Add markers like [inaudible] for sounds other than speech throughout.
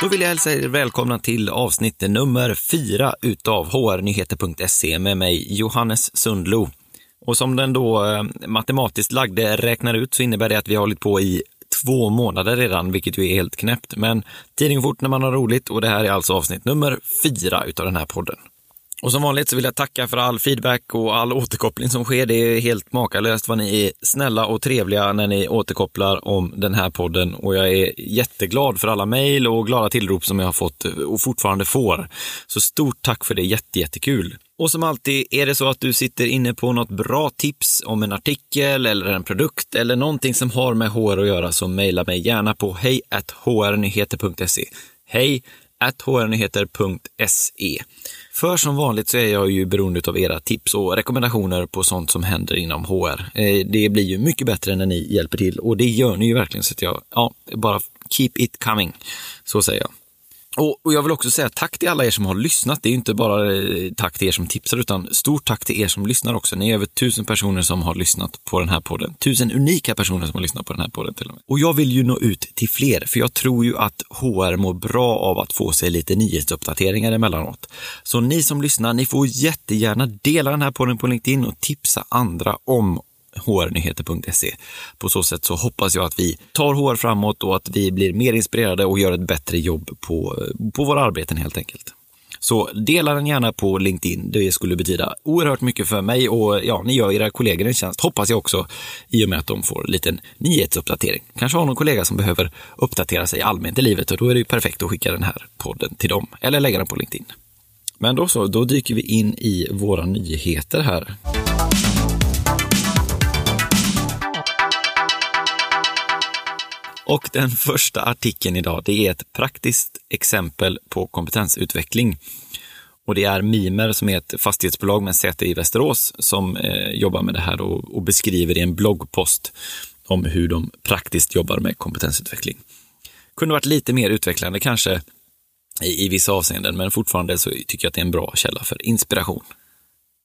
Då vill jag hälsa er välkomna till avsnitt nummer fyra utav hrnyheter.se med mig Johannes Sundlo. Och som den då eh, matematiskt lagde räknar ut så innebär det att vi har hållit på i två månader redan, vilket ju är helt knäppt. Men tiden går fort när man har roligt och det här är alltså avsnitt nummer fyra utav den här podden. Och som vanligt så vill jag tacka för all feedback och all återkoppling som sker. Det är helt makalöst vad ni är snälla och trevliga när ni återkopplar om den här podden och jag är jätteglad för alla mejl och glada tillrop som jag har fått och fortfarande får. Så stort tack för det, Jättejättekul! Och som alltid, är det så att du sitter inne på något bra tips om en artikel eller en produkt eller någonting som har med HR att göra så mejla mig gärna på hej hrnyheter.se. Hej hrnyheter.se. För som vanligt så är jag ju beroende av era tips och rekommendationer på sånt som händer inom HR. Eh, det blir ju mycket bättre när ni hjälper till och det gör ni ju verkligen så att jag, ja, bara keep it coming. Så säger jag. Och, och, jag vill också säga tack till alla er som har lyssnat. Det är inte bara eh, tack till er som tipsar, utan stort tack till er som lyssnar också. Ni är över tusen personer som har lyssnat på den här podden. Tusen unika personer som har lyssnat på den här podden till och med. Och jag vill ju nå ut till fler, för jag tror ju att HR mår bra av att få sig lite nyhetsuppdateringar emellanåt. Så ni som lyssnar, ni får jättegärna dela den här podden på LinkedIn och tipsa andra om hrnyheter.se. På så sätt så hoppas jag att vi tar HR framåt och att vi blir mer inspirerade och gör ett bättre jobb på, på våra arbeten helt enkelt. Så dela den gärna på LinkedIn. Det skulle betyda oerhört mycket för mig och ja, ni gör era kollegor en tjänst, hoppas jag också, i och med att de får en liten nyhetsuppdatering. Kanske har någon kollega som behöver uppdatera sig allmänt i livet och då är det ju perfekt att skicka den här podden till dem eller lägga den på LinkedIn. Men då så, då dyker vi in i våra nyheter här. Och den första artikeln idag, det är ett praktiskt exempel på kompetensutveckling. Och det är Mimer som är ett fastighetsbolag med säte i Västerås som eh, jobbar med det här och, och beskriver i en bloggpost om hur de praktiskt jobbar med kompetensutveckling. Kunde varit lite mer utvecklande kanske i, i vissa avseenden, men fortfarande så tycker jag att det är en bra källa för inspiration.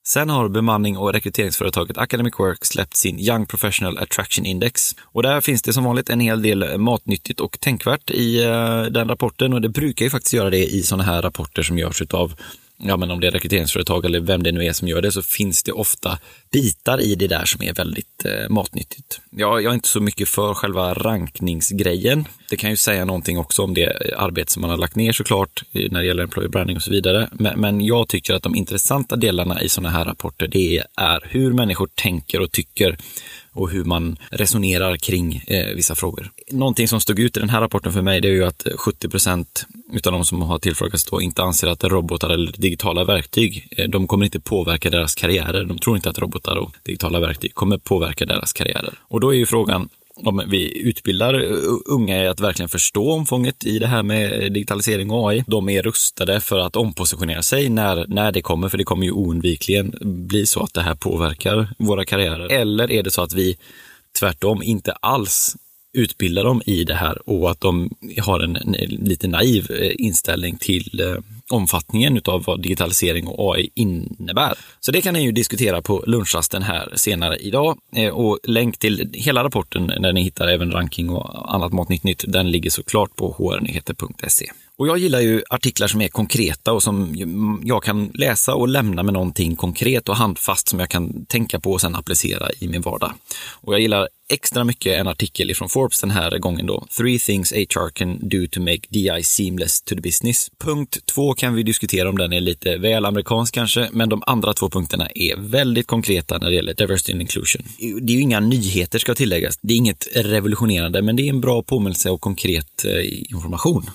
Sen har bemanning och rekryteringsföretaget Academic Work släppt sin Young Professional Attraction Index. Och där finns det som vanligt en hel del matnyttigt och tänkvärt i eh, den rapporten och det brukar ju faktiskt göra det i sådana här rapporter som görs av ja, men om det är rekryteringsföretag eller vem det nu är som gör det, så finns det ofta bitar i det där som är väldigt eh, matnyttigt. Ja, jag är inte så mycket för själva rankningsgrejen. Det kan ju säga någonting också om det arbete som man har lagt ner såklart när det gäller employer branding och så vidare. Men, men jag tycker att de intressanta delarna i sådana här rapporter, det är hur människor tänker och tycker och hur man resonerar kring eh, vissa frågor. Någonting som stod ut i den här rapporten för mig, det är ju att 70 procent utav de som har tillfrågats då inte anser att robotar eller digitala verktyg, eh, de kommer inte påverka deras karriärer. De tror inte att robotar och digitala verktyg kommer påverka deras karriärer. Och då är ju frågan, om vi utbildar uh, unga i att verkligen förstå omfånget i det här med eh, digitalisering och AI. De är rustade för att ompositionera sig när, när det kommer, för det kommer ju oundvikligen bli så att det här påverkar våra karriärer. Eller är det så att vi tvärtom inte alls utbilda dem i det här och att de har en, en lite naiv eh, inställning till eh, omfattningen av vad digitalisering och AI innebär. Så det kan ni ju diskutera på lunchrasten här senare idag. Eh, och länk till hela rapporten där ni hittar även ranking och annat matnytt nytt, den ligger såklart på hrnyheter.se. Och jag gillar ju artiklar som är konkreta och som jag kan läsa och lämna med någonting konkret och handfast som jag kan tänka på och sen applicera i min vardag. Och jag gillar extra mycket en artikel från Forbes den här gången då. Three things HR can do to make DI seamless to the business. Punkt två kan vi diskutera om den är lite väl amerikansk kanske, men de andra två punkterna är väldigt konkreta när det gäller diversity and inclusion. Det är ju inga nyheter ska tilläggas. Det är inget revolutionerande, men det är en bra påminnelse och konkret eh, information.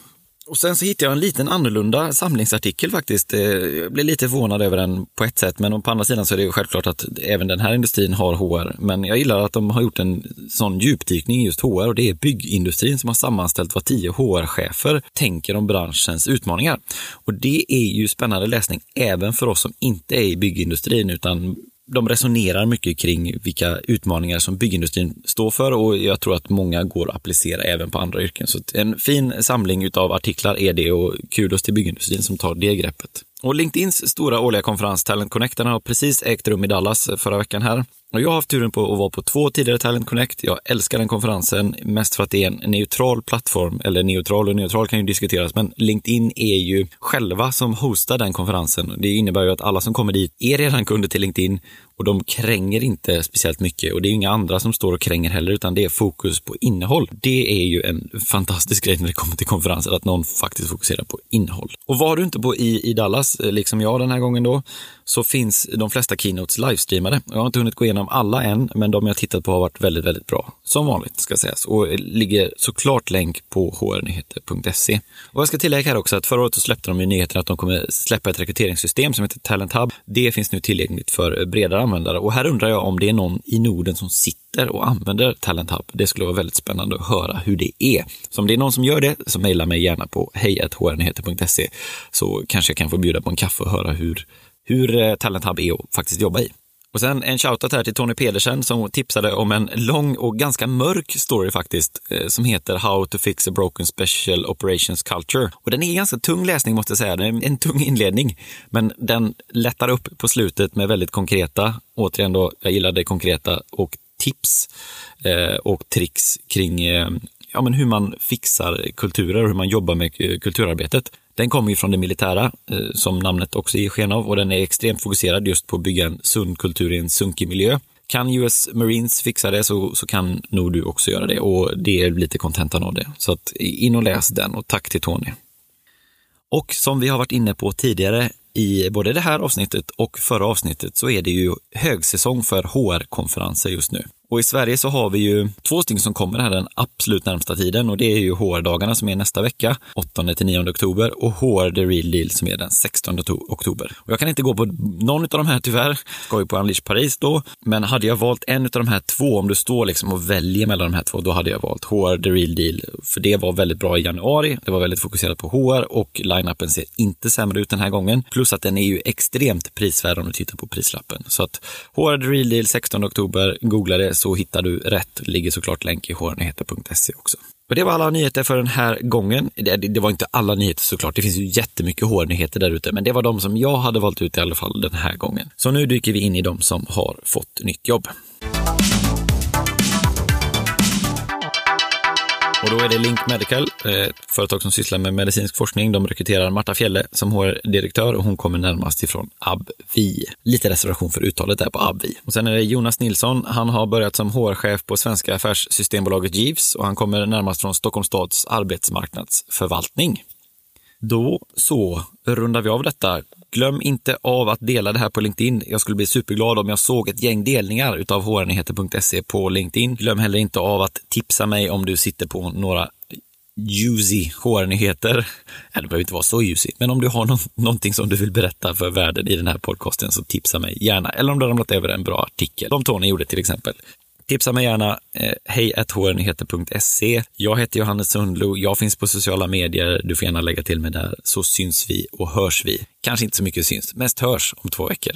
Och sen så hittade jag en liten annorlunda samlingsartikel faktiskt. Eh, jag blev lite förvånad över den på ett sätt, men på andra sidan så är det ju självklart att även den här industrin har HR. Men jag gillar att de har gjort en sån djupdykning i just HR och det är byggindustrin som har sammanställt vad tio HR-chefer tänker om branschens utmaningar. Och det är ju spännande läsning även för oss som inte är i byggindustrin utan de resonerar mycket kring vilka utmaningar som byggindustrin står för och jag tror att många går att applicera även på andra yrken. Så en fin samling av artiklar är det och kudos till byggindustrin som tar det greppet. Och LinkedIns stora årliga konferens Talent Connect har precis ägt rum i Dallas förra veckan här. Och jag har haft turen på att vara på två tidigare Talent Connect. Jag älskar den konferensen, mest för att det är en neutral plattform, eller neutral och neutral kan ju diskuteras, men LinkedIn är ju själva som hostar den konferensen. Det innebär ju att alla som kommer dit är redan kunder till LinkedIn och de kränger inte speciellt mycket och det är inga andra som står och kränger heller utan det är fokus på innehåll. Det är ju en fantastisk grej när det kommer till konferenser att någon faktiskt fokuserar på innehåll. Och var du inte på i, i Dallas, eh, liksom jag den här gången då, så finns de flesta keynotes livestreamade. Jag har inte hunnit gå igenom alla än, men de jag tittat på har varit väldigt, väldigt bra. Som vanligt ska sägas och ligger såklart länk på hrnyheter.se. Och jag ska tillägga här också att förra året så släppte de ju nyheten att de kommer släppa ett rekryteringssystem som heter Talent Hub. Det finns nu tillgängligt för bredare användare och här undrar jag om det är någon i Norden som sitter och använder Talent Hub. Det skulle vara väldigt spännande att höra hur det är. Så om det är någon som gör det så mejla mig gärna på hejhrnyheter.se så kanske jag kan få bjuda på en kaffe och höra hur, hur eh, Talent Hub är att faktiskt jobba i. Och sen en shoutout här till Tony Pedersen som tipsade om en lång och ganska mörk story faktiskt, eh, som heter How to fix a broken special operations culture. Och den är ganska tung läsning måste jag säga, det är en tung inledning, men den lättar upp på slutet med väldigt konkreta, återigen då, jag gillar det konkreta, och tips eh, och tricks kring eh, ja, men hur man fixar kulturer och hur man jobbar med eh, kulturarbetet. Den kommer ju från det militära, eh, som namnet också ger sken av, och den är extremt fokuserad just på att bygga en sund kultur i en sunkig miljö. Kan US Marines fixa det så, så kan nog du också göra det och det är lite kontentan av det. Så att in och läs den och tack till Tony. Och som vi har varit inne på tidigare i både det här avsnittet och förra avsnittet så är det ju högsäsong för HR-konferenser just nu. Och i Sverige så har vi ju två stycken som kommer här den absolut närmsta tiden och det är ju HR-dagarna som är nästa vecka, 8-9 oktober och HR The Real Deal som är den 16 oktober. Och jag kan inte gå på någon av de här tyvärr, ska ju på Unleash Paris då, men hade jag valt en av de här två, om du står liksom och väljer mellan de här två, då hade jag valt HR The Real Deal, för det var väldigt bra i januari, det var väldigt fokuserat på HR och line-upen ser inte sämre ut den här gången, plus att den är ju extremt prisvärd om du tittar på prislappen. Så att HR The Real Deal 16 oktober, googla det så hittar du rätt. ligger såklart länk i hrnyheter.se också. Och det var alla nyheter för den här gången. Det, det, var inte alla nyheter såklart. Det finns ju jättemycket HR-nyheter där ute, men det var de som jag hade valt ut i alla fall den här gången. Så nu dyker vi in i de som har fått nytt jobb. Och då är det Link Medical, ett företag som sysslar med medicinsk forskning. De rekryterar Marta Fjelle som HR-direktör och hon kommer närmast ifrån AbbVie. Lite reservation för uttalet där på AbbVie. Och sen är det Jonas Nilsson. Han har börjat som HR-chef på svenska affärssystembolaget Jeeves och han kommer närmast från Stockholms stads arbetsmarknadsförvaltning. Då så rundar vi av detta. Glöm inte av att dela det här på LinkedIn. Jag skulle bli superglad om jag såg ett gäng delningar utav hrnyheter.se på LinkedIn. Glöm heller inte av att tipsa mig om du sitter på några juicy HR-nyheter. [laughs] Det behöver inte vara så juicy, men om du har någon, någonting som du vill berätta för världen i den här podcasten så tipsa mig gärna. Eller om du har ramlat över en bra artikel, som Tony gjorde till exempel. Tipsa mig gärna. Eh, hej hrnyheter.se. Jag heter Johannes Sundlo. Jag finns på sociala medier. Du får gärna lägga till mig där så syns vi och hörs vi. Kanske inte så mycket syns, mest hörs om två veckor.